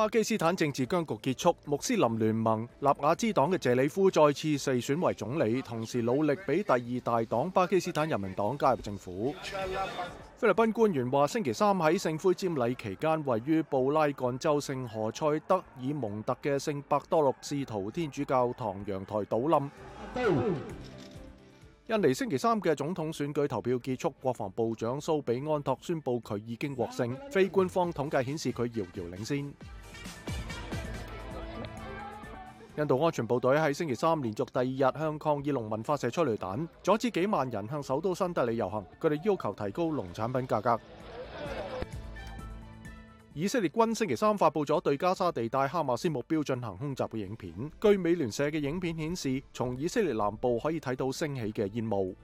巴基斯坦政治僵局结束，穆斯林联盟纳瓦兹党嘅谢里夫再次四选为总理，同时努力俾第二大党巴基斯坦人民党加入政府。菲律宾官员话：星期三喺圣灰占礼期间，位于布拉干州圣何塞德尔蒙特嘅圣伯多禄士徒天主教堂阳台倒冧。印尼星期三嘅总统选举投票结束，国防部长苏比安托宣布佢已经获胜，非官方统计显示佢遥遥领先。印度安全部队喺星期三连续第二日向抗议农民发射催泪弹，阻止几万人向首都新德里游行，佢哋要求提高农产品价格。以色列军星期三发布咗对加沙地带哈马斯目标进行空袭嘅影片，据美联社嘅影片显示，从以色列南部可以睇到升起嘅烟雾。